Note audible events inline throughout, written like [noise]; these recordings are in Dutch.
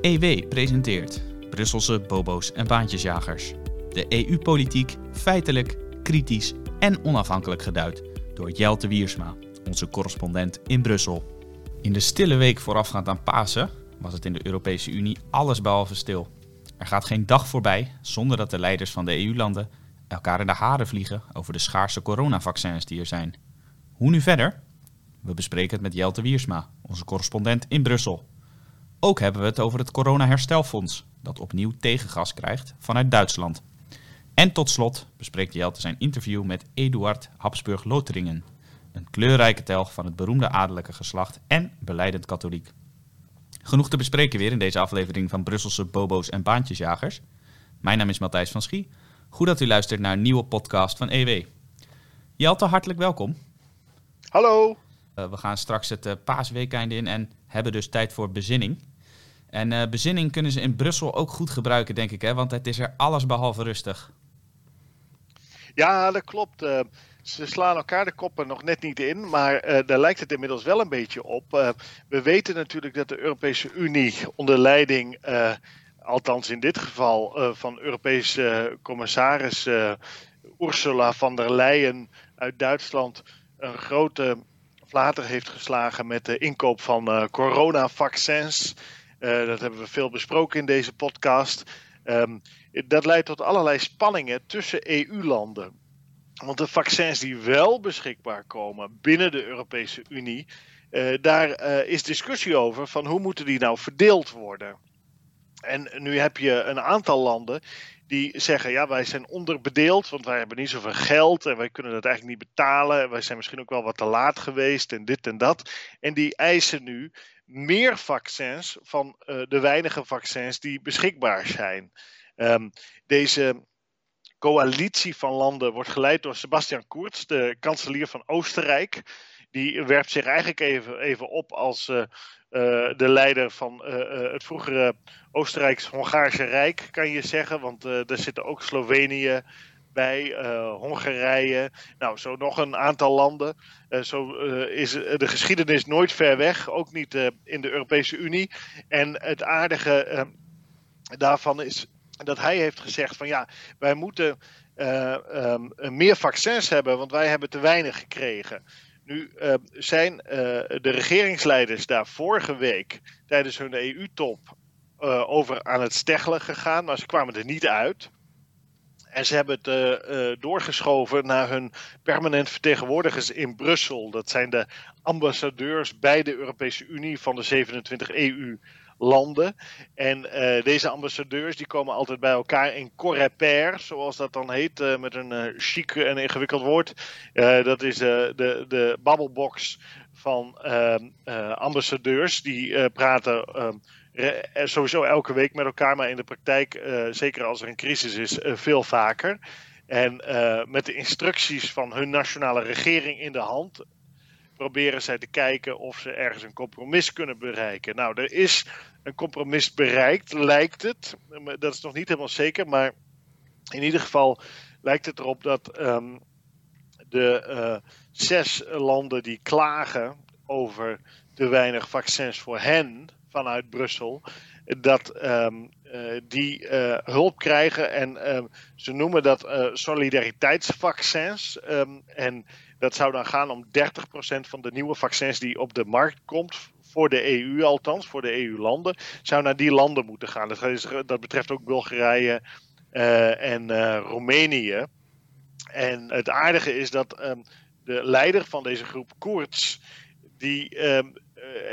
EW presenteert Brusselse bobo's en baantjesjagers. De EU-politiek feitelijk, kritisch en onafhankelijk geduid door Jelte Wiersma, onze correspondent in Brussel. In de stille week voorafgaand aan Pasen was het in de Europese Unie allesbehalve stil. Er gaat geen dag voorbij zonder dat de leiders van de EU-landen elkaar in de haren vliegen over de schaarse coronavaccins die er zijn. Hoe nu verder? We bespreken het met Jelte Wiersma, onze correspondent in Brussel. Ook hebben we het over het Corona-herstelfonds, dat opnieuw tegengas krijgt vanuit Duitsland. En tot slot bespreekt Jelte zijn interview met Eduard Habsburg-Lothringen, een kleurrijke telg van het beroemde adellijke geslacht en beleidend katholiek. Genoeg te bespreken weer in deze aflevering van Brusselse Bobo's en Baantjesjagers. Mijn naam is Matthijs van Schie. Goed dat u luistert naar een nieuwe podcast van EW. Jelte, hartelijk welkom. Hallo. Uh, we gaan straks het uh, paasweekend in en hebben dus tijd voor bezinning. En uh, bezinning kunnen ze in Brussel ook goed gebruiken, denk ik, hè? want het is er alles behalve rustig. Ja, dat klopt. ze slaan elkaar de koppen nog net niet in, maar daar lijkt het inmiddels wel een beetje op. we weten natuurlijk dat de Europese Unie onder leiding, althans in dit geval van Europese commissaris Ursula von der Leyen uit Duitsland, een grote Vlater heeft geslagen met de inkoop van coronavaccins. Uh, dat hebben we veel besproken in deze podcast. Um, dat leidt tot allerlei spanningen tussen EU-landen. Want de vaccins die wel beschikbaar komen binnen de Europese Unie, uh, daar is discussie over van hoe moeten die nou verdeeld worden. En nu heb je een aantal landen die zeggen: ja, wij zijn onderbedeeld, want wij hebben niet zoveel geld en wij kunnen dat eigenlijk niet betalen. En wij zijn misschien ook wel wat te laat geweest en dit en dat. En die eisen nu meer vaccins van uh, de weinige vaccins die beschikbaar zijn. Um, deze coalitie van landen wordt geleid door Sebastian Kurz, de kanselier van Oostenrijk. Die werpt zich eigenlijk even, even op als uh, uh, de leider van het vroegere Oostenrijks-Hongaarse Rijk, kan je zeggen. Want daar zitten ook Slovenië bij, Hongarije. Nou, zo nog een aantal landen. zo is de geschiedenis nooit ver weg, ook niet in de Europese Unie. En het aardige daarvan is dat hij heeft gezegd van ja, wij moeten um, meer vaccins hebben, want wij hebben te weinig gekregen. Nu zijn de regeringsleiders daar vorige week tijdens hun EU-top over aan het steggelen gegaan, maar ze kwamen er niet uit. En ze hebben het doorgeschoven naar hun permanent vertegenwoordigers in Brussel. Dat zijn de ambassadeurs bij de Europese Unie van de 27 EU landen. En uh, deze ambassadeurs die komen altijd bij elkaar in Coreper, zoals dat dan heet, met een uh, chic en ingewikkeld woord. dat is de, de babbelbox van ambassadeurs. Die praten sowieso elke week met elkaar, maar in de praktijk, zeker als er een crisis is, veel vaker. En met de instructies van hun nationale regering in de hand proberen zij te kijken of ze ergens een compromis kunnen bereiken. Nou, er is een compromis bereikt, lijkt het. Dat is nog niet helemaal zeker, maar in ieder geval lijkt het erop dat um, de zes landen die klagen over te weinig vaccins voor hen vanuit Brussel, dat um, uh, die uh, hulp krijgen. En um, ze noemen dat solidariteitsvaccins. en dat zou dan gaan om 30% van de nieuwe vaccins die op de markt komt voor de EU althans, voor de EU-landen, zou naar die landen moeten gaan. Dat, dat betreft ook Bulgarije en Roemenië. En het aardige is dat de leider van deze groep, Koerts, die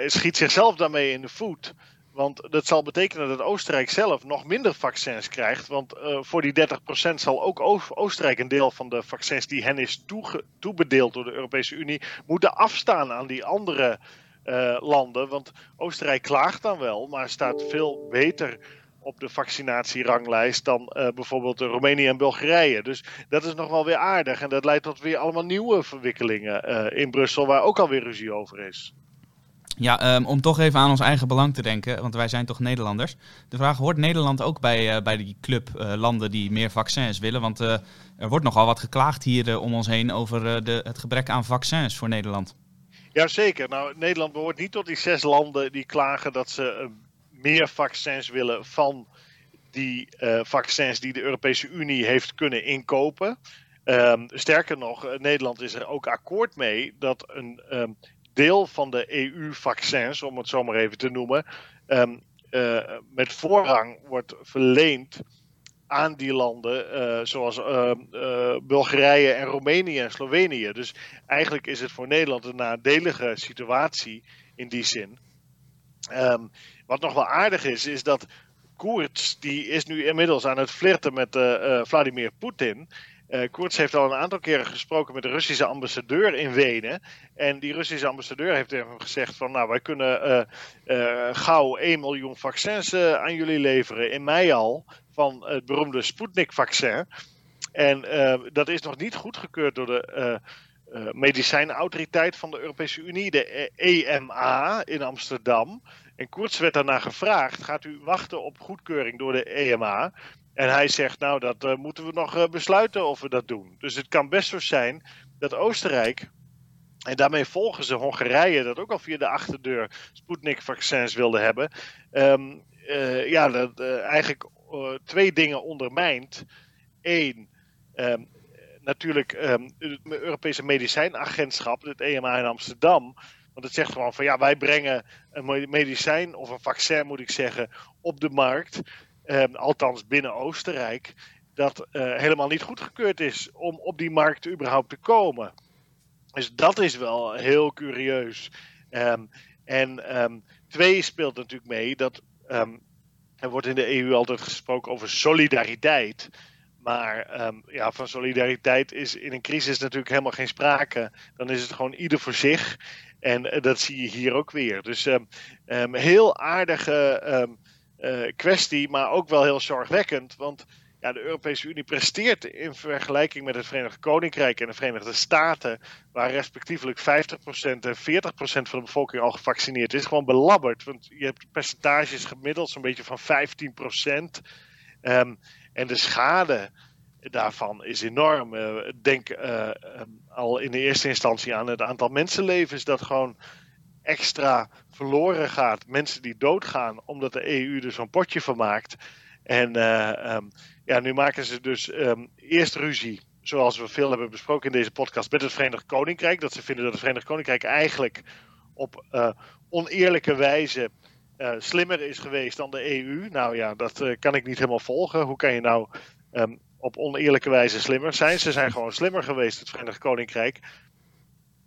schiet zichzelf daarmee in de voet. Want dat zal betekenen dat Oostenrijk zelf nog minder vaccins krijgt. Want uh, voor die 30% zal ook Oostenrijk een deel van de vaccins die hen is toebedeeld door de Europese Unie moeten afstaan aan die andere uh, landen. Want Oostenrijk klaagt dan wel, maar staat veel beter op de vaccinatieranglijst dan uh, bijvoorbeeld Roemenië en Bulgarije. Dus dat is nog wel weer aardig. En dat leidt tot weer allemaal nieuwe verwikkelingen in Brussel, waar ook alweer ruzie over is. Ja, um, om toch even aan ons eigen belang te denken, want wij zijn toch Nederlanders. De vraag, hoort Nederland ook bij, uh, bij die club uh, landen die meer vaccins willen? Want uh, er wordt nogal wat geklaagd hier om ons heen over de, het gebrek aan vaccins voor Nederland. Jazeker. Nou, Nederland behoort niet tot die zes landen die klagen dat ze meer vaccins willen van die vaccins die de Europese Unie heeft kunnen inkopen. Ehm, sterker nog, Nederland is er ook akkoord mee dat een ehm, deel van de EU-vaccins, om het zo maar even te noemen, um, met voorrang wordt verleend aan die landen, uh, zoals uh, uh, Bulgarije en Roemenië en Slovenië. Dus eigenlijk is het voor Nederland een nadelige situatie in die zin. Um, wat nog wel aardig is, is dat Koerts, die is nu inmiddels aan het flirten met Vladimir Poetin. Uh, heeft al een aantal keren gesproken met de Russische ambassadeur in Wenen. En die Russische ambassadeur heeft hem gezegd van nou wij kunnen uh, uh, gauw 1 miljoen vaccins aan jullie leveren. In mei al van het beroemde Sputnik-vaccin. En dat is nog niet goedgekeurd door de medicijnautoriteit van de Europese Unie, de EMA in Amsterdam. En Koerts werd daarna gevraagd: gaat u wachten op goedkeuring door de EMA? En hij zegt, nou, dat uh, moeten we nog uh, besluiten of we dat doen. Dus het kan best zo zijn dat Oostenrijk, en daarmee volgen ze Hongarije, dat ook al via de achterdeur Sputnik-vaccins wilde hebben, um, uh, ja, dat eigenlijk twee dingen ondermijnt. Eén, um, natuurlijk um, het Europese medicijnagentschap, het EMA in Amsterdam. Want het zegt gewoon van ja, wij brengen een medicijn of een vaccin, moet ik zeggen, op de markt. Ehm, althans binnen Oostenrijk, dat uh, helemaal niet goedgekeurd is om op die markt überhaupt te komen. Dus dat is wel heel curieus. Um, en um, twee speelt natuurlijk mee dat er wordt in de EU altijd gesproken over solidariteit. Maar ja, van solidariteit is in een crisis natuurlijk helemaal geen sprake. Dan is het gewoon ieder voor zich. En uh, dat zie je hier ook weer. Dus heel aardige kwestie, maar ook wel heel zorgwekkend. Want ja, de Europese Unie presteert in vergelijking met het Verenigd Koninkrijk en de Verenigde Staten, waar respectievelijk 50% en 40% van de bevolking al gevaccineerd is, gewoon belabberd. Want je hebt percentages gemiddeld zo'n beetje van 15%. Um, ehm, en de schade daarvan is enorm. Uh, denk uh, um, al in de eerste instantie aan het aantal mensenlevens dat gewoon extra verloren gaat. Mensen die doodgaan omdat de EU er zo'n potje van maakt. En uh, um, ja, nu maken ze dus um, eerst ruzie, zoals we veel hebben besproken in deze podcast, met het Verenigd Koninkrijk. Dat ze vinden dat het Verenigd Koninkrijk eigenlijk op uh, oneerlijke wijze uh, slimmer is geweest dan de EU. Nou ja, dat kan ik niet helemaal volgen. Hoe kan je nou um, op oneerlijke wijze slimmer zijn? Ze zijn gewoon slimmer geweest, het Verenigd Koninkrijk.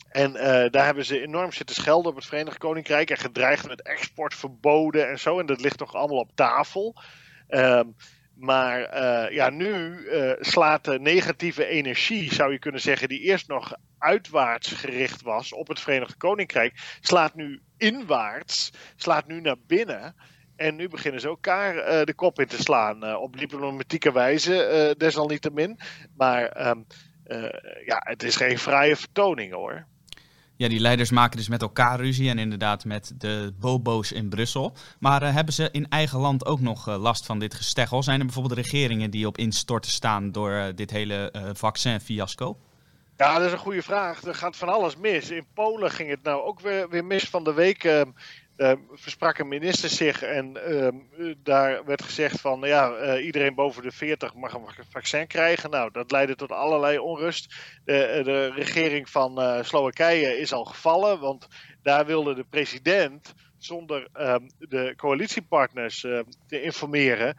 En uh, daar hebben ze enorm zitten schelden op het Verenigd Koninkrijk en gedreigd met exportverboden en zo. En dat ligt nog allemaal op tafel. Um, maar uh, ja, nu uh, slaat de negatieve energie, zou je kunnen zeggen, die eerst nog uitwaarts gericht was op het Verenigd Koninkrijk, slaat nu inwaarts, slaat nu naar binnen. En nu beginnen ze elkaar de kop in te slaan. op diplomatieke wijze, desalniettemin. Maar um, ja, het is geen vrije vertoning hoor. Ja, die leiders maken dus met elkaar ruzie en inderdaad met de bobo's in Brussel. Maar uh, hebben ze in eigen land ook nog uh, last van dit gesteggel? Zijn er bijvoorbeeld regeringen die op instorten staan door uh, dit hele vaccin-fiasco? Ja, dat is een goede vraag. Er gaat van alles mis. In Polen ging het nou ook weer, weer mis van de week. Ehm, uh, versprak een minister zich en uh, daar werd gezegd van ja, uh, iedereen boven de 40 mag een vaccin krijgen. Nou, dat leidde tot allerlei onrust. De, de regering van uh, Slowakije is al gevallen, want daar wilde de president zonder ehm, de coalitiepartners te informeren.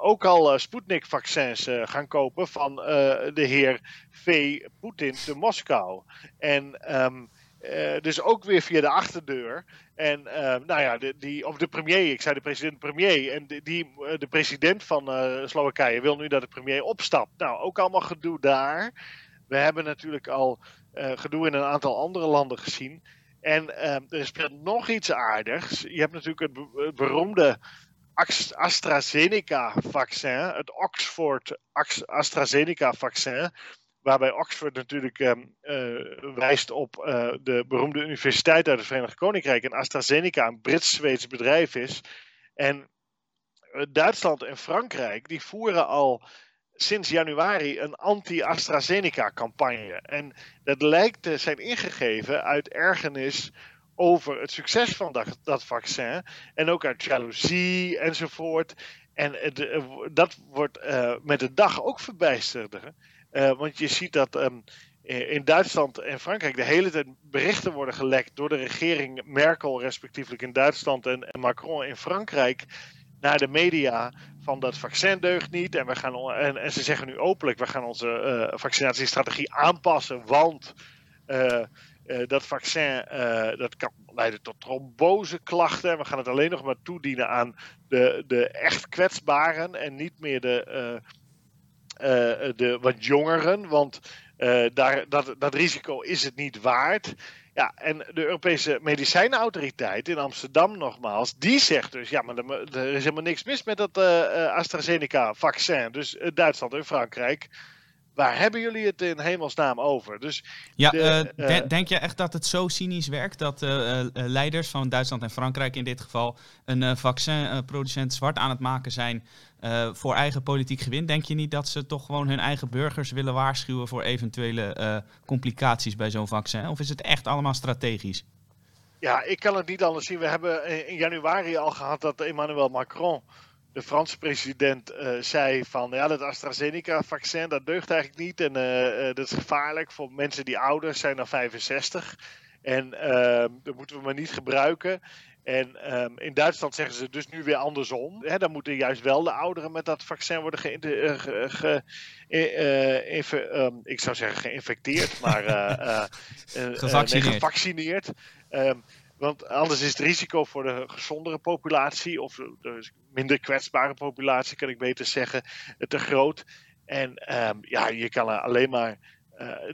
Ook al Sputnik-vaccins gaan kopen van de heer V. Poetin te Moskou. En um, uh, dus ook weer via de achterdeur. En uh, nou ja, de, die, of de premier, ik zei de president-premier. En de, die, uh, de president van Slowakije wil nu dat de premier opstapt. Nou, ook allemaal gedoe daar. We hebben natuurlijk al gedoe in een aantal andere landen gezien. En ehm, er speelt nog iets aardigs. Je hebt natuurlijk het, het beroemde AstraZeneca-vaccin, het Oxford AstraZeneca-vaccin Waarbij Oxford natuurlijk uh, uh, wijst op uh, de beroemde universiteit uit het Verenigd Koninkrijk. En AstraZeneca een Brits-Zweeds bedrijf is. En eh, Duitsland en Frankrijk die voeren al sinds januari een anti-AstraZeneca-campagne. En dat lijkt te zijn ingegeven uit ergernis over het succes van dat, dat vaccin. En ook uit jaloezie enzovoort. En dat wordt met de dag ook verbijsterder. Want je ziet dat ehm, in Duitsland en Frankrijk de hele tijd berichten worden gelekt door de regering Merkel, respectievelijk in Duitsland, en, Macron in Frankrijk, naar de media van dat vaccin deugt niet. En, we gaan, en, en ze zeggen nu openlijk, we gaan onze uh, vaccinatiestrategie aanpassen, want dat vaccin dat kan leiden tot tromboseklachten. En we gaan het alleen nog maar toedienen aan de, de echt kwetsbaren en niet meer de, de wat jongeren. Want uh, daar, dat, dat risico is het niet waard. Ja, en de Europese medicijnenautoriteit in Amsterdam nogmaals, die zegt dus, ja, maar er, er is helemaal niks mis met dat uh, AstraZeneca-vaccin. Dus Duitsland en Frankrijk, waar hebben jullie het in hemelsnaam over? Dus ja, de, denk je echt dat het zo cynisch werkt dat leiders van Duitsland en Frankrijk in dit geval een vaccinproducent zwart aan het maken zijn uh, voor eigen politiek gewin. Denk je niet dat ze toch gewoon hun eigen burgers willen waarschuwen voor eventuele uh, complicaties bij zo'n vaccin? Of is het echt allemaal strategisch? Ja, ik kan het niet anders zien. We hebben in januari al gehad dat Emmanuel Macron, de Franse president, uh, zei van ja, dat AstraZeneca-vaccin dat deugt eigenlijk niet en dat is gevaarlijk voor mensen die ouder zijn dan 65. En dat moeten we maar niet gebruiken. En um, in Duitsland zeggen ze dus nu weer andersom. Dan moeten juist wel de ouderen met dat vaccin worden ge, ge, uh, um, ik zou zeggen geïnfecteerd, maar gevaccineerd. gevaccineerd. Um, want anders is het risico voor de gezondere populatie, of de minder kwetsbare populatie, kan ik beter zeggen, te groot. En ja, je kan er alleen maar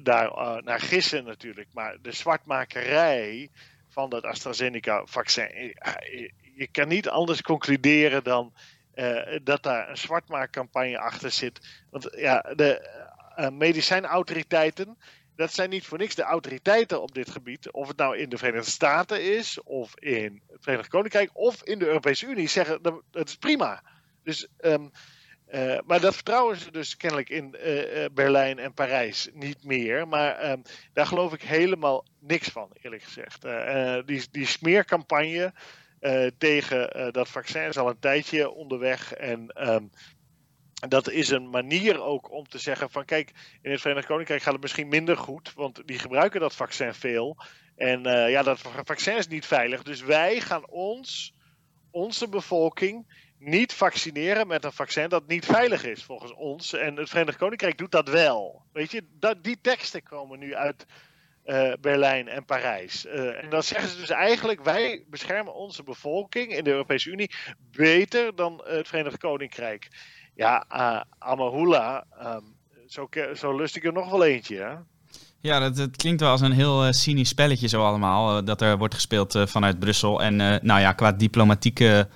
daar naar gissen natuurlijk. Maar de zwartmakerij van dat AstraZeneca-vaccin. Eh, je kan niet anders concluderen dan dat daar een zwartmaakcampagne achter zit. Want ja, de medicijnautoriteiten, dat zijn niet voor niks de autoriteiten op dit gebied. Of het nou in de Verenigde Staten is, of in het Verenigd Koninkrijk, of in de Europese Unie, zeggen dat, dat is prima. Dus um, uh, maar dat vertrouwen ze dus kennelijk in uh, Berlijn en Parijs niet meer. Maar uh, daar geloof ik helemaal niks van, eerlijk gezegd. die, die smeercampagne tegen dat vaccin is al een tijdje onderweg. En um, dat is een manier ook om te zeggen van kijk, in het Verenigd Koninkrijk gaat het misschien minder goed. Want die gebruiken dat vaccin veel. En ja, dat vaccin is niet veilig. Dus wij gaan ons, onze bevolking niet vaccineren met een vaccin dat niet veilig is volgens ons. En het Verenigd Koninkrijk doet dat wel. Weet je, dat, die teksten komen nu uit uh, Berlijn en Parijs. Uh, en dan zeggen ze dus eigenlijk: wij beschermen onze bevolking in de Europese Unie beter dan het Verenigd Koninkrijk. Ja, uh, Amahula, um, zo, zo lust ik er nog wel eentje. Hè? Ja, dat, dat, klinkt wel als een heel uh, cynisch spelletje zo allemaal. Uh, dat er wordt gespeeld uh, vanuit Brussel. En nou ja, qua diplomatieke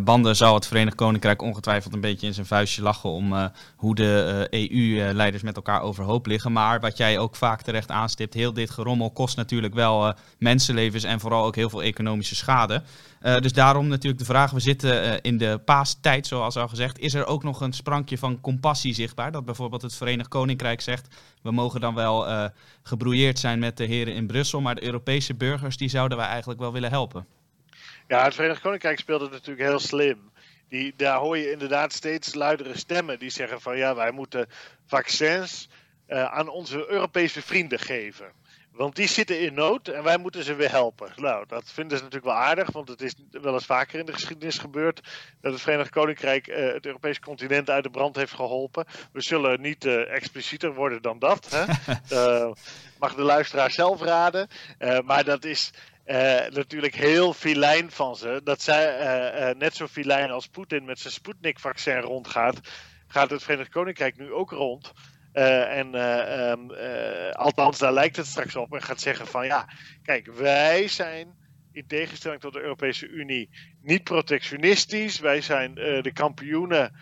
banden zal het Verenigd Koninkrijk ongetwijfeld een beetje in zijn vuistje lachen om hoe de EU-leiders met elkaar overhoop liggen. Maar wat jij ook vaak terecht aanstipt, heel dit gerommel kost natuurlijk wel mensenlevens en vooral ook heel veel economische schade. dus daarom natuurlijk de vraag, we zitten in de paastijd zoals al gezegd. Is er ook nog een sprankje van compassie zichtbaar? Dat bijvoorbeeld het Verenigd Koninkrijk zegt, we mogen dan wel uh, gebrouilleerd zijn met de heren in Brussel, maar de Europese burgers die zouden wij eigenlijk wel willen helpen. Ja, het Verenigd Koninkrijk speelt het natuurlijk heel slim. Die, daar hoor je inderdaad steeds luidere stemmen die zeggen van ja, wij moeten vaccins uh, aan onze Europese vrienden geven. Want die zitten in nood en wij moeten ze weer helpen. Nou, dat vinden ze natuurlijk wel aardig, want het is wel eens vaker in de geschiedenis gebeurd dat het Verenigd Koninkrijk uh, het Europese continent uit de brand heeft geholpen. We zullen niet uh, explicieter worden dan dat. Hè? uh, [laughs] mag de luisteraar zelf raden. maar dat is natuurlijk heel filijn van ze. Dat zij net zo filijn als Poetin met zijn Sputnik-vaccin rondgaat, gaat het Verenigd Koninkrijk nu ook rond. Uh, en uh, um, uh, althans, daar lijkt het straks op. En gaat zeggen van ja, kijk, wij zijn in tegenstelling tot de Europese Unie niet protectionistisch. Wij zijn de kampioenen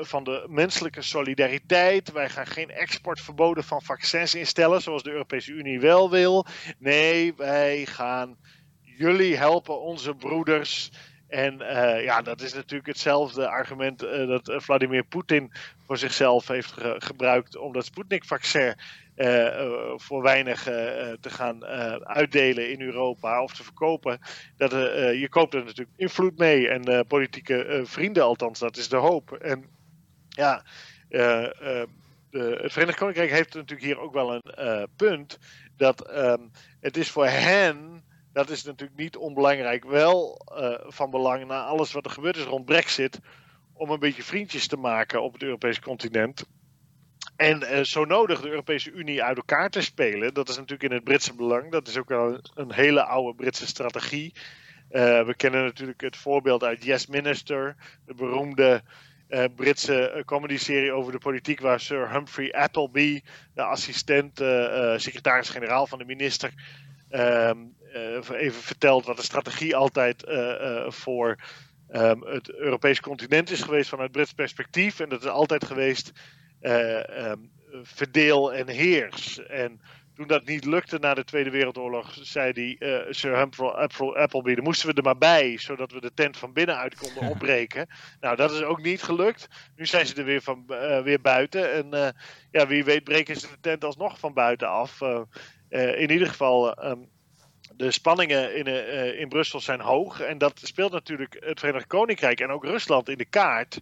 van de menselijke solidariteit. Wij gaan geen exportverboden van vaccins instellen, zoals de Europese Unie wel wil. Nee, wij gaan jullie helpen, onze broeders. En ja, dat is natuurlijk hetzelfde argument dat Vladimir Poetin voor zichzelf heeft gebruikt om dat Sputnik-vaccin voor weinig te gaan uitdelen in Europa of te verkopen. Dat, je koopt er natuurlijk invloed mee en politieke vrienden althans, dat is de hoop. En ja, het Verenigd Koninkrijk heeft natuurlijk hier ook wel een punt. Dat um, het is voor hen, dat is natuurlijk niet onbelangrijk, wel van belang na alles wat er gebeurd is rond Brexit. Om een beetje vriendjes te maken op het Europese continent. En uh, zo nodig de Europese Unie uit elkaar te spelen. Dat is natuurlijk in het Britse belang. Dat is ook wel een hele oude Britse strategie. we kennen natuurlijk het voorbeeld uit Yes Minister, de beroemde uh, Britse eh, comedy-serie over de politiek, waar Sir Humphrey Appleby, de assistent, secretaris-generaal van de minister, ehm, even vertelt wat de strategie altijd voor um, het Europese continent is geweest vanuit Brits perspectief. En dat is altijd geweest um, verdeel en heers. En toen dat niet lukte na de Tweede Wereldoorlog, zei die, uh, Sir Humphrey Appleby, dan moesten we er maar bij, zodat we de tent van binnenuit konden opbreken. nou, dat is ook niet gelukt. Nu zijn ze er weer, van, uh, weer buiten. En uh, ja, wie weet breken ze de tent alsnog van buiten af. in ieder geval, um, de spanningen in, in Brussel zijn hoog. En dat speelt natuurlijk het Verenigd Koninkrijk en ook Rusland in de kaart.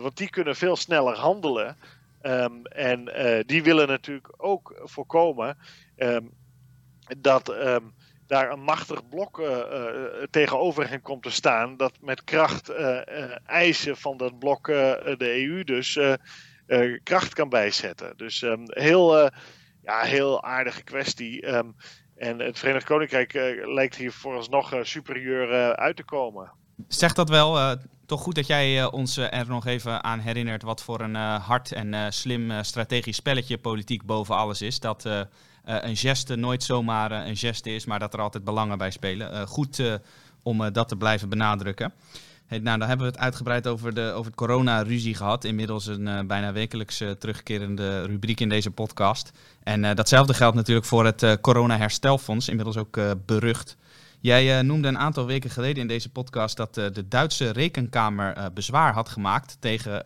want die kunnen veel sneller handelen. Um, en die willen natuurlijk ook voorkomen um, dat um, daar een machtig blok tegenover hen komt te staan. Dat met kracht eisen van dat blok de EU dus kracht kan bijzetten. Dus heel, ja, heel aardige kwestie. En het Verenigd Koninkrijk lijkt hier vooralsnog superieur uit te komen. Zegt dat wel toch goed dat jij ons er nog even aan herinnert wat voor een hard en slim strategisch spelletje politiek boven alles is. Dat een geste nooit zomaar een geste is, maar dat er altijd belangen bij spelen. goed om dat te blijven benadrukken. Hey, nou, dan hebben we het uitgebreid over, de, over het corona-ruzie gehad. Inmiddels een bijna wekelijks terugkerende rubriek in deze podcast. En datzelfde geldt natuurlijk voor het corona-herstelfonds, inmiddels ook berucht. Jij noemde een aantal weken geleden in deze podcast dat de Duitse rekenkamer bezwaar had gemaakt tegen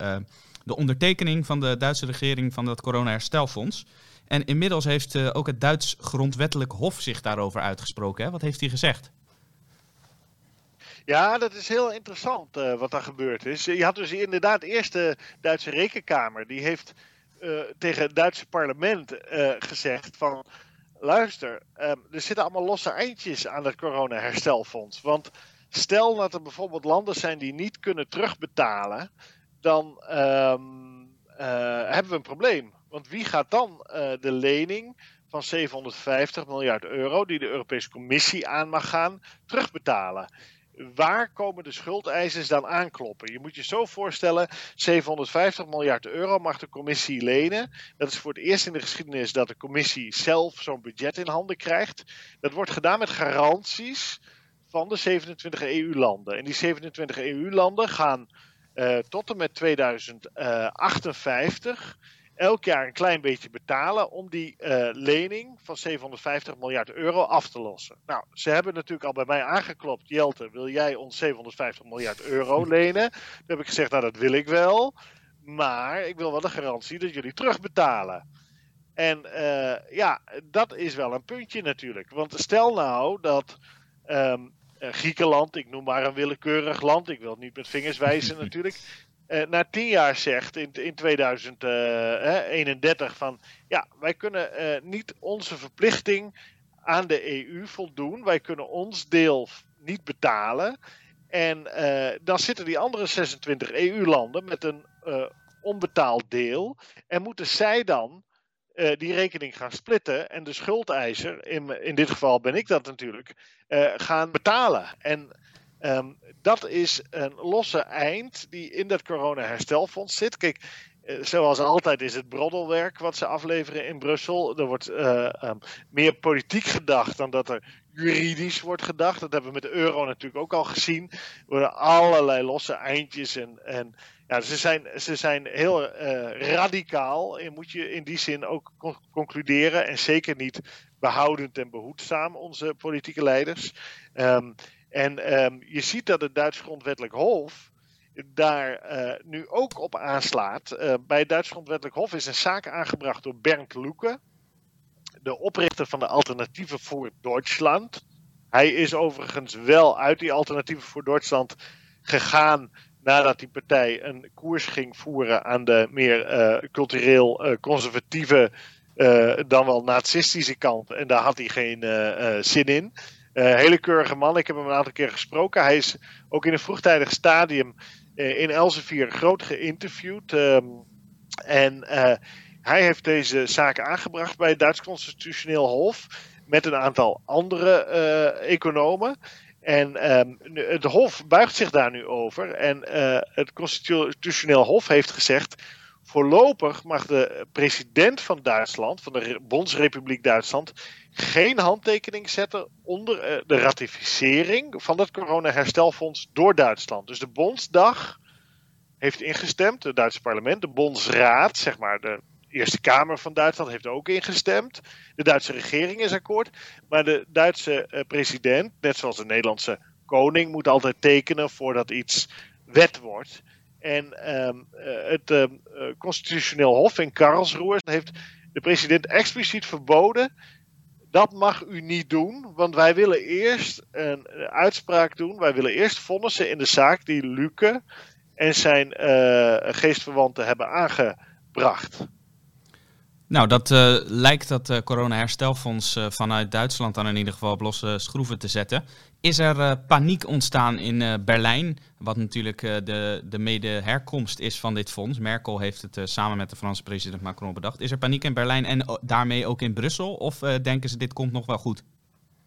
de ondertekening van de Duitse regering van dat corona-herstelfonds. En inmiddels heeft ook het Duits grondwettelijk hof zich daarover uitgesproken. Hè? Wat heeft hij gezegd? Ja, dat is heel interessant wat daar gebeurd is. Je had dus inderdaad eerst de Duitse rekenkamer. Die heeft tegen het Duitse parlement gezegd van luister, ehm, er zitten allemaal losse eindjes aan het corona-herstelfonds. Want stel dat er bijvoorbeeld landen zijn die niet kunnen terugbetalen, dan ehm, eh, hebben we een probleem. Want wie gaat dan de lening van 750 miljard euro, die de Europese Commissie aan mag gaan, terugbetalen? Waar komen de schuldeisers dan aankloppen? Je moet je zo voorstellen, 750 miljard euro mag de commissie lenen. Dat is voor het eerst in de geschiedenis dat de commissie zelf zo'n budget in handen krijgt. Dat wordt gedaan met garanties van de 27 EU-landen. En die 27 EU-landen gaan uh, tot en met 2058 elk jaar een klein beetje betalen om die uh, lening van 750 miljard euro af te lossen. Nou, ze hebben natuurlijk al bij mij aangeklopt. Jelte, wil jij ons 750 miljard euro [laughs] lenen? Toen heb ik gezegd, nou dat wil ik wel. Maar ik wil wel de garantie dat jullie terugbetalen. En uh, ja, dat is wel een puntje natuurlijk. Want stel nou dat um, Griekenland, ik noem maar een willekeurig land, ik wil het niet met vingers wijzen [laughs] natuurlijk, uh, na tien jaar zegt in, in 2031 van ja, wij kunnen uh, niet onze verplichting aan de EU voldoen. Wij kunnen ons deel niet betalen. En dan zitten die andere 26 EU-landen met een onbetaald deel. En moeten zij dan die rekening gaan splitten en de schuldeiser, in, in dit geval ben ik dat natuurlijk, gaan betalen. En Um, dat is een losse eind die in dat corona-herstelfonds zit. Kijk, eh, zoals altijd is het broddelwerk wat ze afleveren in Brussel. Er wordt uh, um, meer politiek gedacht dan dat er juridisch wordt gedacht. Dat hebben we met de euro natuurlijk ook al gezien. Er worden allerlei losse eindjes en, en ja, ze, zijn, ze zijn heel uh, radicaal. En moet je in die zin ook concluderen. En zeker niet behoudend en behoedzaam, onze politieke leiders. Um, En ehm, je ziet dat het Duits Grondwettelijk Hof daar nu ook op aanslaat. bij het Duits Grondwettelijk Hof is een zaak aangebracht door Bernd Lucke, de oprichter van de Alternatieven voor Duitsland. Hij is overigens wel uit die Alternatieven voor Duitsland gegaan nadat die partij een koers ging voeren aan de meer uh, cultureel conservatieve, dan wel nazistische kant. En daar had hij geen zin in. Hele keurige man, ik heb hem een aantal keer gesproken. Hij is ook in een vroegtijdig stadium in Elsevier groot geïnterviewd. Um, en hij heeft deze zaak aangebracht bij het Duits Constitutioneel Hof met een aantal andere economen. En um, het Hof buigt zich daar nu over. En uh, het Constitutioneel Hof heeft gezegd. Voorlopig mag de president van Duitsland, van de Bondsrepubliek Duitsland, geen handtekening zetten onder uh, de ratificering van het coronaherstelfonds door Duitsland. Dus de Bondsdag heeft ingestemd, het Duitse parlement, de Bondsraad, zeg maar de Eerste Kamer van Duitsland heeft ook ingestemd. De Duitse regering is akkoord. Maar de Duitse uh, president, net zoals de Nederlandse koning, moet altijd tekenen voordat iets wet wordt. En um, uh, het uh, constitutioneel hof in Karlsruhe heeft de president expliciet verboden. Dat mag u niet doen, want wij willen eerst een uitspraak doen. Wij willen eerst vonnissen in de zaak die Luke en zijn geestverwanten hebben aangebracht. Nou, dat uh, lijkt dat uh, corona-herstelfonds uh, vanuit Duitsland dan in ieder geval op losse schroeven te zetten. Is er paniek ontstaan in Berlijn, wat natuurlijk de, de mede-herkomst is van dit fonds? Merkel heeft het samen met de Franse president Macron bedacht. Is er paniek in Berlijn en daarmee ook in Brussel? Of denken ze dit komt nog wel goed?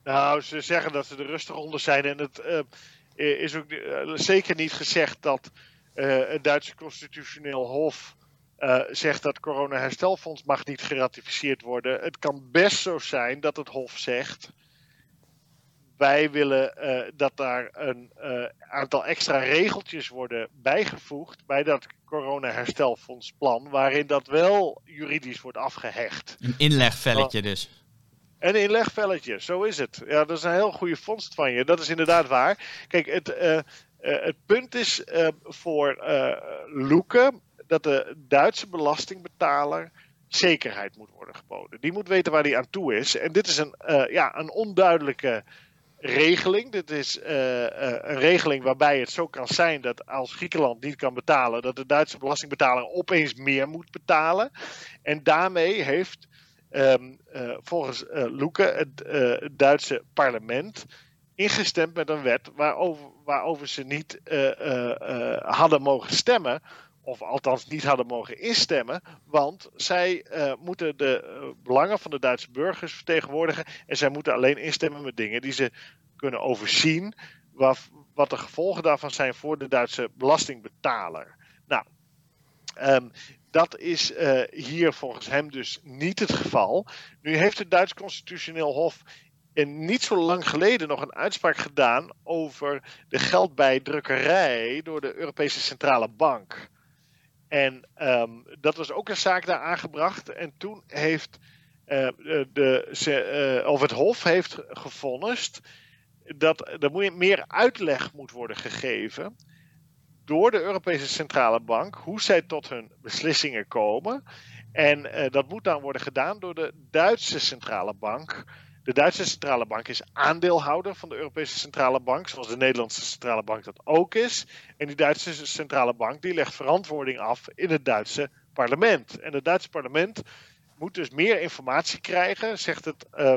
Nou, ze zeggen dat ze er rustig onder zijn. En het is ook zeker niet gezegd dat het Duitse constitutioneel hof uh, zegt dat corona-herstelfonds mag niet geratificeerd worden. Het kan best zo zijn dat het Hof zegt. Wij willen uh, dat daar een uh, aantal extra regeltjes worden bijgevoegd bij dat corona-herstelfondsplan, waarin dat wel juridisch wordt afgehecht. Een inlegvelletje dus. Een inlegvelletje, zo is het. Ja, dat is een heel goede vondst van je. Dat is inderdaad waar. Kijk, het, het punt is voor Loeken dat de Duitse belastingbetaler zekerheid moet worden geboden. Die moet weten waar hij aan toe is. En dit is een, uh, ja, een onduidelijke regeling. Dit is uh, uh, een regeling waarbij het zo kan zijn dat als Griekenland niet kan betalen, dat de Duitse belastingbetaler opeens meer moet betalen. En daarmee heeft um, volgens Loeke het, Duitse parlement ingestemd met een wet waarover ze niet hadden mogen stemmen of althans niet hadden mogen instemmen, want zij uh, moeten de uh, belangen van de Duitse burgers vertegenwoordigen en zij moeten alleen instemmen met dingen die ze kunnen overzien, wat, wat de gevolgen daarvan zijn voor de Duitse belastingbetaler. Nou, um, dat is uh, hier volgens hem dus niet het geval. Nu heeft het Duits Constitutioneel Hof en niet zo lang geleden nog een uitspraak gedaan over de geldbijdrukkerij door de Europese Centrale Bank. En um, dat was ook een zaak daar aangebracht. En toen heeft uh, de, uh, of het Hof heeft gevonnist dat er meer uitleg moet worden gegeven door de Europese Centrale Bank hoe zij tot hun beslissingen komen. En uh, dat moet dan worden gedaan door de Duitse Centrale Bank. De Duitse Centrale Bank is aandeelhouder van de Europese Centrale Bank, zoals de Nederlandse Centrale Bank dat ook is. En die Duitse Centrale Bank die legt verantwoording af in het Duitse parlement. En het Duitse parlement moet dus meer informatie krijgen, zegt het uh,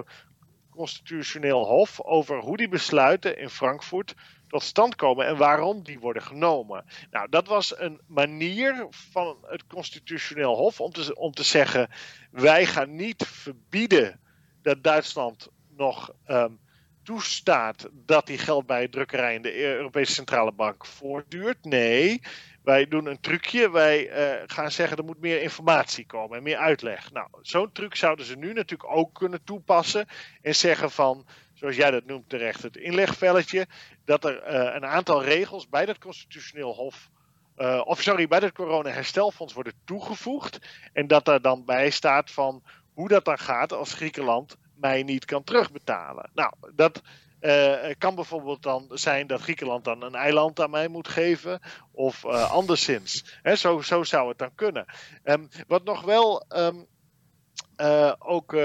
constitutioneel hof, over hoe die besluiten in Frankfurt tot stand komen en waarom die worden genomen. Nou, dat was een manier van het constitutioneel hof om te, om te zeggen: wij gaan niet verbieden dat Duitsland nog um, toestaat dat die geldbijdrukkerij in de Europese Centrale Bank voortduurt. Nee, wij doen een trucje. Wij uh, gaan zeggen er moet meer informatie komen en meer uitleg. Nou, zo'n truc zouden ze nu natuurlijk ook kunnen toepassen en zeggen van, zoals jij dat noemt terecht, het inlegvelletje, dat er uh, een aantal regels bij dat constitutioneel hof uh, of sorry, bij het corona-herstelfonds worden toegevoegd. En dat er dan bij staat van hoe dat dan gaat als Griekenland mij niet kan terugbetalen. Nou, dat Uh, kan bijvoorbeeld dan zijn dat Griekenland dan een eiland aan mij moet geven, of uh, anderszins. Zo, zo zou het dan kunnen. Um, wat nog wel um, uh, ook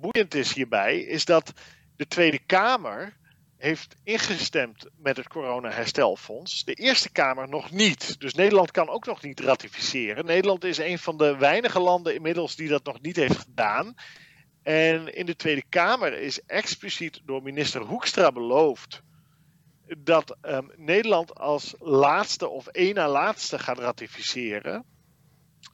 boeiend is hierbij, is dat de Tweede Kamer heeft ingestemd met het corona-herstelfonds. De Eerste Kamer nog niet. Dus Nederland kan ook nog niet ratificeren. Nederland is een van de weinige landen inmiddels die dat nog niet heeft gedaan. En in de Tweede Kamer is expliciet door minister Hoekstra beloofd dat um, Nederland als laatste of één na laatste gaat ratificeren.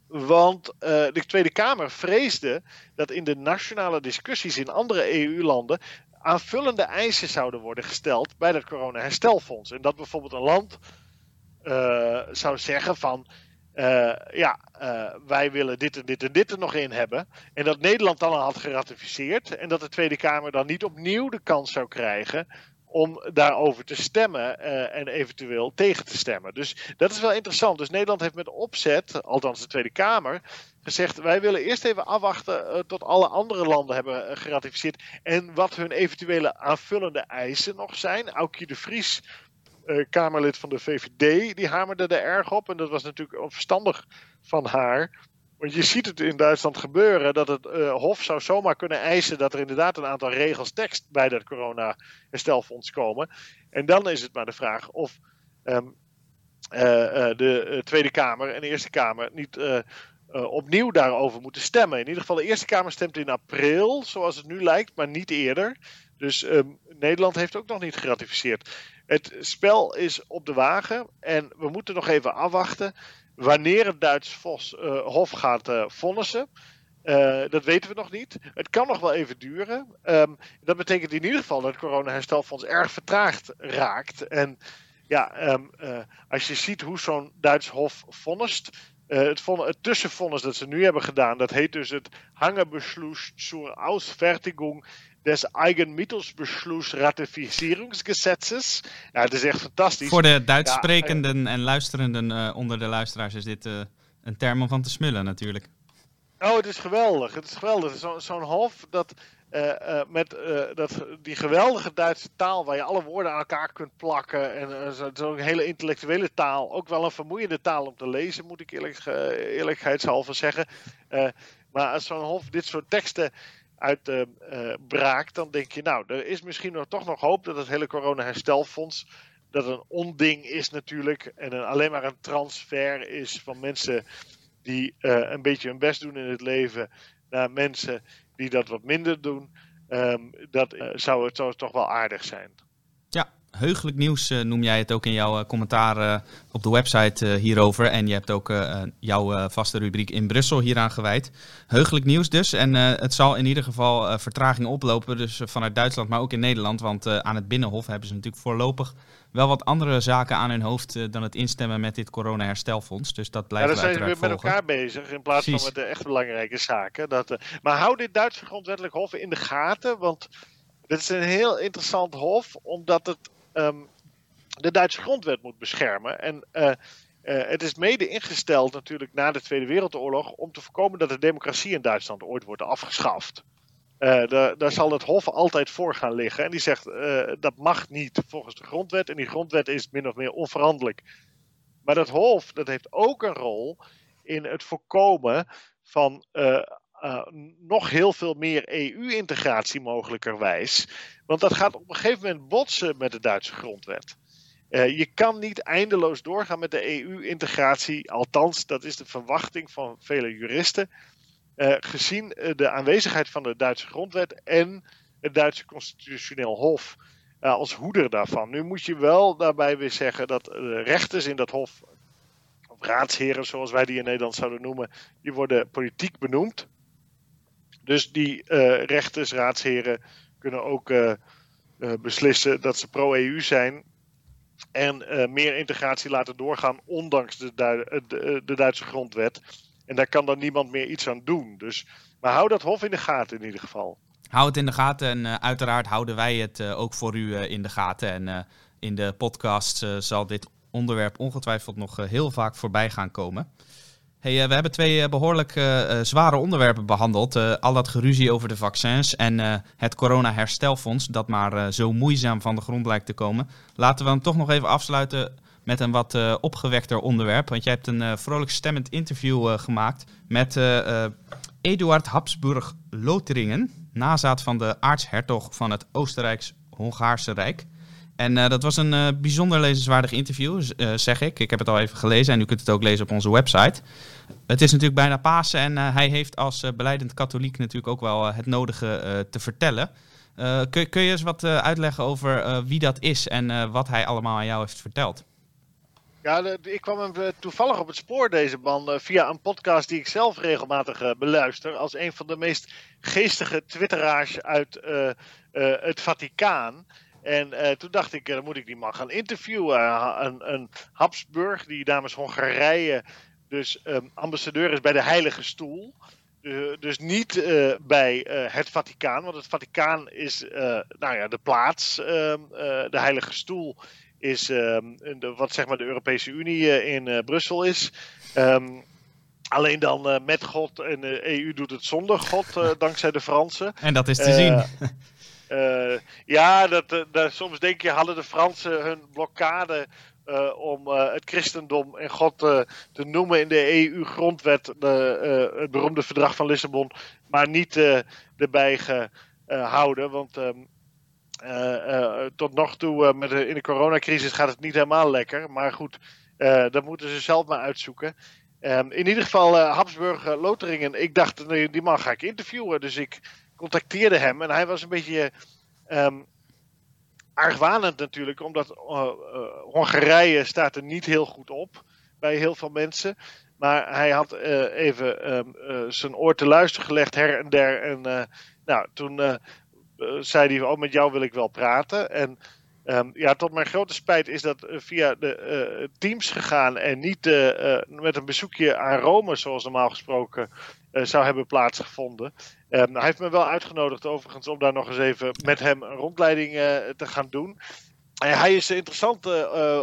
Want uh, de Tweede Kamer vreesde dat in de nationale discussies in andere EU-landen aanvullende eisen zouden worden gesteld bij dat corona-herstelfonds. En dat bijvoorbeeld een land uh, zou zeggen van. Uh, ja, uh, wij willen dit en dit en dit er nog in hebben. En dat Nederland dan al had geratificeerd. En dat de Tweede Kamer dan niet opnieuw de kans zou krijgen om daarover te stemmen en eventueel tegen te stemmen. Dus dat is wel interessant. Dus Nederland heeft met opzet, althans de Tweede Kamer, gezegd: wij willen eerst even afwachten uh, tot alle andere landen hebben uh, geratificeerd en wat hun eventuele aanvullende eisen nog zijn. Aukje de Vries, Kamerlid van de VVD, die hamerde er erg op en dat was natuurlijk verstandig van haar. Want je ziet het in Duitsland gebeuren dat het Hof zou zomaar kunnen eisen dat er inderdaad een aantal regels tekst bij dat corona-herstelfonds komen. En dan is het maar de vraag of uh, de Tweede Kamer en de Eerste Kamer niet opnieuw daarover moeten stemmen. In ieder geval, de Eerste Kamer stemt in april, zoals het nu lijkt, maar niet eerder. Dus um, Nederland heeft ook nog niet geratificeerd. Het spel is op de wagen en we moeten nog even afwachten wanneer het Duits Vos, uh, Hof gaat uh, vonnissen. Dat weten we nog niet. Het kan nog wel even duren. Um, dat betekent in ieder geval dat het coronaherstelfonds erg vertraagd raakt. En ja, um, als je ziet hoe zo'n Duits Hof vonnist. Het, het tussenvonnis dat ze nu hebben gedaan, dat heet dus het Hangebeschluss zur Ausfertigung des Eigenmittelsbeschluss Ratificierungsgesetzes. Ja, het is echt fantastisch. Voor de Duits sprekenden ja, en luisterenden uh, onder de luisteraars is dit uh, een term om van te smullen natuurlijk. Oh, het is geweldig. Het is geweldig. Zo'n zo hof dat met dat, die geweldige Duitse taal waar je alle woorden aan elkaar kunt plakken. En zo'n zo hele intellectuele taal. Ook wel een vermoeiende taal om te lezen, moet ik eerlijk, eerlijkheidshalve zeggen. maar als zo'n hof dit soort teksten uitbraakt, dan denk je, nou, er is misschien nog, toch nog hoop dat het hele corona-herstelfonds, dat een onding is natuurlijk, en een, alleen maar een transfer is van mensen die een beetje hun best doen in het leven, naar mensen die dat wat minder doen. Um, dat uh, zou het toch wel aardig zijn. Ja, heugelijk nieuws uh, noem jij het ook in jouw uh, commentaar op de website hierover. En je hebt ook jouw vaste rubriek in Brussel hieraan gewijd. Heugelijk nieuws dus. En het zal in ieder geval vertraging oplopen. Dus vanuit Duitsland, maar ook in Nederland. Want aan het Binnenhof hebben ze natuurlijk voorlopig wel wat andere zaken aan hun hoofd dan het instemmen met dit corona-herstelfonds. Dus dat blijft ja, dan zijn ze weer met elkaar bezig in plaats Precies. van met de echt belangrijke zaken. Dat, maar hou dit Duitse grondwettelijk hof in de gaten, want... Dit is een heel interessant hof, omdat het um, de Duitse grondwet moet beschermen. En uh, het is mede ingesteld natuurlijk na de Tweede Wereldoorlog om te voorkomen dat de democratie in Duitsland ooit wordt afgeschaft. Uh, daar, zal het Hof altijd voor gaan liggen. En die zegt dat mag niet volgens de grondwet. En die grondwet is min of meer onveranderlijk. Maar dat Hof dat heeft ook een rol in het voorkomen van uh, nog heel veel meer EU-integratie mogelijkerwijs. Want dat gaat op een gegeven moment botsen met de Duitse grondwet. Je kan niet eindeloos doorgaan met de EU-integratie. Althans, dat is de verwachting van vele juristen. Uh, gezien de aanwezigheid van de Duitse grondwet en het Duitse constitutioneel hof als hoeder daarvan. Nu moet je wel daarbij weer zeggen dat de rechters in dat hof, of raadsheren zoals wij die in Nederland zouden noemen, die worden politiek benoemd. Dus die uh, rechters, raadsheren kunnen ook beslissen dat ze pro-EU zijn. En meer integratie laten doorgaan, ondanks de, de, Duitse grondwet. En daar kan dan niemand meer iets aan doen. Dus, maar hou dat hof in de gaten in ieder geval. Hou het in de gaten en uiteraard houden wij het ook voor u in de gaten. En in de podcast zal dit onderwerp ongetwijfeld nog heel vaak voorbij gaan komen. Hey, we hebben twee behoorlijk zware onderwerpen behandeld. al dat geruzie over de vaccins en het corona-herstelfonds, dat maar zo moeizaam van de grond lijkt te komen. Laten we hem toch nog even afsluiten met een wat uh, opgewekter onderwerp. Want jij hebt een uh, vrolijk stemmend interview uh, gemaakt met Eduard Habsburg Loteringen, nazaat van de aartshertog van het Oostenrijks-Hongaarse Rijk. En dat was een bijzonder lezenswaardig interview, zeg ik. Ik heb het al even gelezen en u kunt het ook lezen op onze website. Het is natuurlijk bijna Pasen en hij heeft als beleidend katholiek natuurlijk ook wel het nodige te vertellen. kun, kun, je eens wat uitleggen over wie dat is en wat hij allemaal aan jou heeft verteld? Ja, ik kwam hem eh, toevallig op het spoor, deze man, eh, via een podcast die ik zelf regelmatig uh, beluister. Als een van de meest geestige twitteraars uit het Vaticaan. En toen dacht ik, dan moet ik die man gaan interviewen. een, een Habsburg, die namens Hongarije dus um, ambassadeur is bij de Heilige Stoel. dus niet bij het Vaticaan, want het Vaticaan is nou ja, de plaats, ehm, de Heilige Stoel is ehm, de, wat zeg maar de Europese Unie eh, in eh, Brussel is. Ehm, alleen dan eh, met God en de EU doet het zonder God, [laughs] dankzij de Fransen. En dat is te zien. ja, dat, dat, soms denk je, hadden de Fransen hun blokkade om het christendom en God te noemen in de EU-grondwet, het beroemde verdrag van Lissabon, maar niet erbij gehouden. Want ehm, tot nog toe, uh, met de, in de coronacrisis, gaat het niet helemaal lekker. Maar goed, dat moeten ze zelf maar uitzoeken. Um, in ieder geval, Habsburg Loteringen. Ik dacht, nee, die man ga ik interviewen. Dus ik contacteerde hem. En hij was een beetje um, argwanend natuurlijk. Omdat Hongarije staat er niet heel goed op. Bij heel veel mensen. Maar hij had even um, zijn oor te luisteren gelegd her en der. En nou, toen uh, zei hij, oh met jou wil ik wel praten. En um, ja, tot mijn grote spijt is dat uh, via de uh, Teams gegaan en niet met een bezoekje aan Rome, zoals normaal gesproken zou hebben plaatsgevonden. Um, hij heeft me wel uitgenodigd overigens om daar nog eens even met hem een rondleiding te gaan doen. En hij is interessant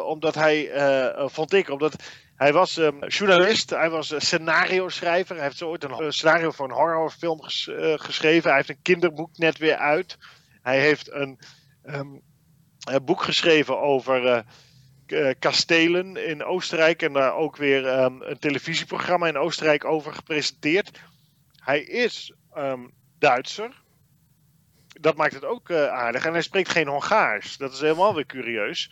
omdat hij, vond ik, omdat hij was um, journalist, hij was uh, scenario-schrijver. Hij heeft zo ooit een uh, scenario voor een horrorfilm uh, geschreven. Hij heeft een kinderboek net weer uit. Hij heeft een, een boek geschreven over kastelen in Oostenrijk. En daar ook weer um, een televisieprogramma in Oostenrijk over gepresenteerd. Hij is Duitser. Dat maakt het ook aardig. En hij spreekt geen Hongaars. Dat is helemaal weer curieus.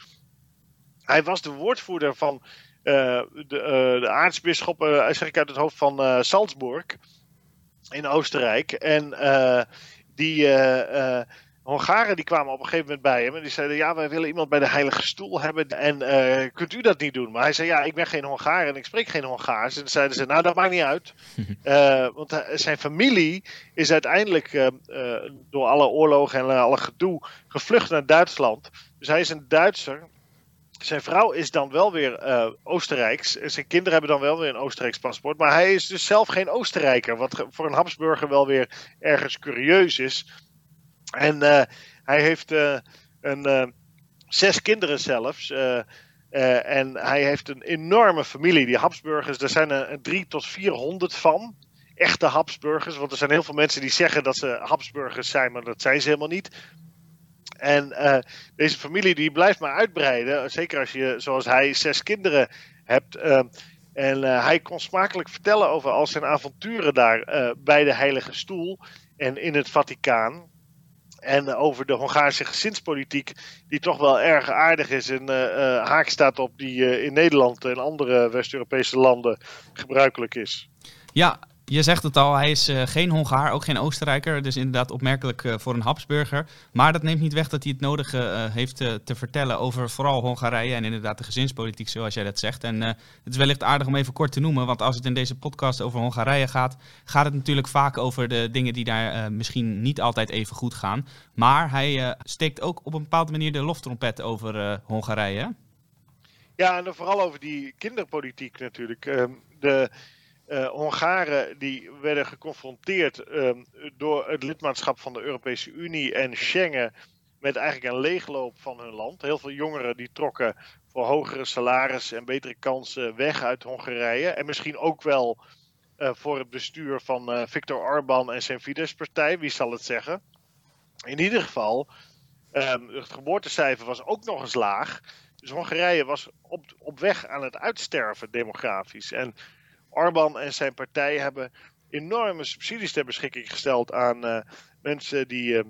Hij was de woordvoerder van eh, de, uh, de aartsbisschop, uh, zeg ik uit het hoofd van Salzburg in Oostenrijk. En die Hongaren die kwamen op een gegeven moment bij hem en die zeiden: Ja, wij willen iemand bij de Heilige Stoel hebben. En kunt u dat niet doen? Maar hij zei: Ja, ik ben geen Hongaar en ik spreek geen Hongaars. En dan zeiden ze: Nou, dat maakt niet uit. [laughs] want zijn familie is uiteindelijk door alle oorlogen en alle gedoe gevlucht naar Duitsland. Dus hij is een Duitser zijn vrouw is dan wel weer uh, Oostenrijks. En zijn kinderen hebben dan wel weer een Oostenrijks paspoort. Maar hij is dus zelf geen Oostenrijker. Wat voor een Habsburger wel weer ergens curieus is. En uh, hij heeft uh, een, zes kinderen zelfs. en hij heeft een enorme familie. Die Habsburgers, daar zijn er drie tot vierhonderd van. Echte Habsburgers. Want er zijn heel veel mensen die zeggen dat ze Habsburgers zijn. Maar dat zijn ze helemaal niet. En uh, deze familie die blijft maar uitbreiden. Zeker als je, zoals hij, zes kinderen hebt. Uh, en uh, hij kon smakelijk vertellen over al zijn avonturen daar bij de Heilige Stoel en in het Vaticaan. En over de Hongaarse gezinspolitiek, die toch wel erg aardig is en haak staat op die in Nederland en andere West-Europese landen gebruikelijk is. Ja, je zegt het al, hij is uh, geen Hongaar, ook geen Oostenrijker. Dus inderdaad opmerkelijk uh, voor een Habsburger. Maar dat neemt niet weg dat hij het nodige uh, heeft te vertellen over vooral Hongarije en inderdaad de gezinspolitiek, zoals jij dat zegt. En het is wellicht aardig om even kort te noemen, want als het in deze podcast over Hongarije gaat, gaat het natuurlijk vaak over de dingen die daar misschien niet altijd even goed gaan. Maar hij steekt ook op een bepaalde manier de loftrompet over Hongarije. Ja, en vooral over die kinderpolitiek natuurlijk. Ehm, de uh, Hongaren die werden geconfronteerd um, door het lidmaatschap van de Europese Unie en Schengen met eigenlijk een leegloop van hun land. Heel veel jongeren die trokken voor hogere salarissen en betere kansen weg uit Hongarije. En misschien ook wel voor het bestuur van Viktor Orban en zijn Fidesz-partij, wie zal het zeggen. In ieder geval, um, het geboortecijfer was ook nog eens laag. Dus Hongarije was op, op weg aan het uitsterven demografisch. En Orban en zijn partij hebben enorme subsidies ter beschikking gesteld aan uh, mensen die uh,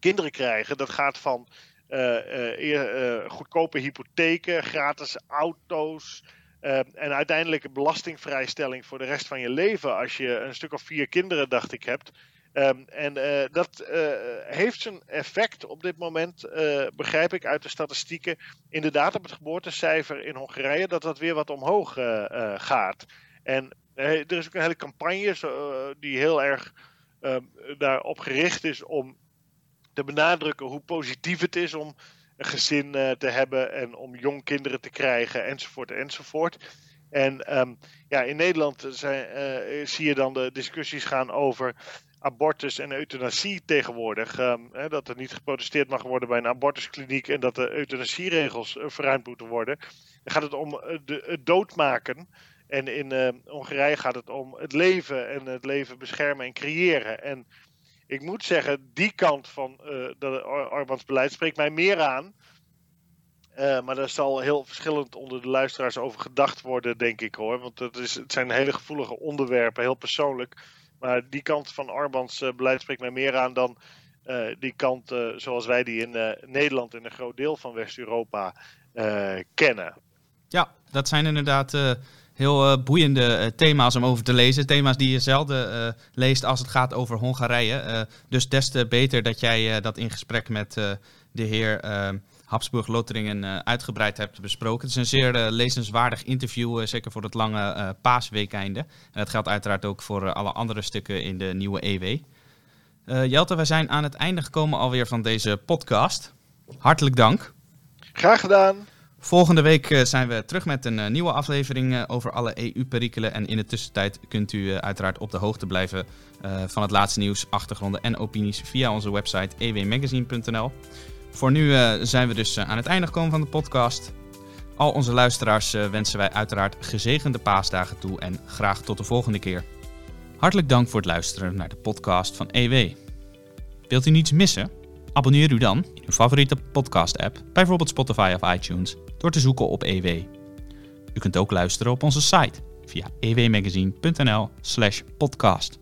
kinderen krijgen. Dat gaat van uh, goedkope hypotheken, gratis auto's. en uiteindelijk belastingvrijstelling voor de rest van je leven. Als je een stuk of vier kinderen, dacht ik, hebt. Um, en uh, dat uh, heeft zijn effect op dit moment, uh, begrijp ik uit de statistieken, inderdaad op het geboortecijfer in Hongarije, dat dat weer wat omhoog gaat. En er is ook een hele campagne die heel erg ehm, daarop gericht is om te benadrukken hoe positief het is om een gezin te hebben en om jong kinderen te krijgen, enzovoort, enzovoort. En um, ja, in Nederland zijn, zie je dan de discussies gaan over abortus en euthanasie tegenwoordig. Um, hè, dat er niet geprotesteerd mag worden bij een abortuskliniek en dat de euthanasieregels uh, verruimd moeten worden. Dan gaat het om uh, de, het doodmaken. En in uh, Hongarije gaat het om het leven en het leven beschermen en creëren. En ik moet zeggen, die kant van de Orbans beleid spreekt mij meer aan. maar daar zal heel verschillend onder de luisteraars over gedacht worden, denk ik hoor. Want is, het zijn hele gevoelige onderwerpen, heel persoonlijk. Maar die kant van Arbans uh, beleid spreekt mij meer aan dan uh, die kant uh, zoals wij die in Nederland en een groot deel van West-Europa kennen. Ja, dat zijn inderdaad heel boeiende thema's om over te lezen. Thema's die je zelden leest als het gaat over Hongarije. dus des te beter dat jij dat in gesprek met de heer Habsburg Loteringen uh, uitgebreid hebt besproken. Het is een zeer uh, lezenswaardig interview, uh, zeker voor het lange paasweekeinde. En dat geldt uiteraard ook voor alle andere stukken in de nieuwe EW. Jelte, wij zijn aan het einde gekomen alweer van deze podcast. Hartelijk dank. Graag gedaan. Volgende week zijn we terug met een nieuwe aflevering over alle EU-perikelen. En in de tussentijd kunt u uiteraard op de hoogte blijven van het laatste nieuws, achtergronden en opinies via onze website ewmagazine.nl. Voor nu uh, zijn we dus uh, aan het einde gekomen van de podcast. Al onze luisteraars uh, wensen wij uiteraard gezegende paasdagen toe en graag tot de volgende keer. Hartelijk dank voor het luisteren naar de podcast van EW. Wilt u niets missen? Abonneer u dan in uw favoriete podcast-app, bijvoorbeeld Spotify of iTunes, door te zoeken op EW. U kunt ook luisteren op onze site via ewmagazine.nl/podcast.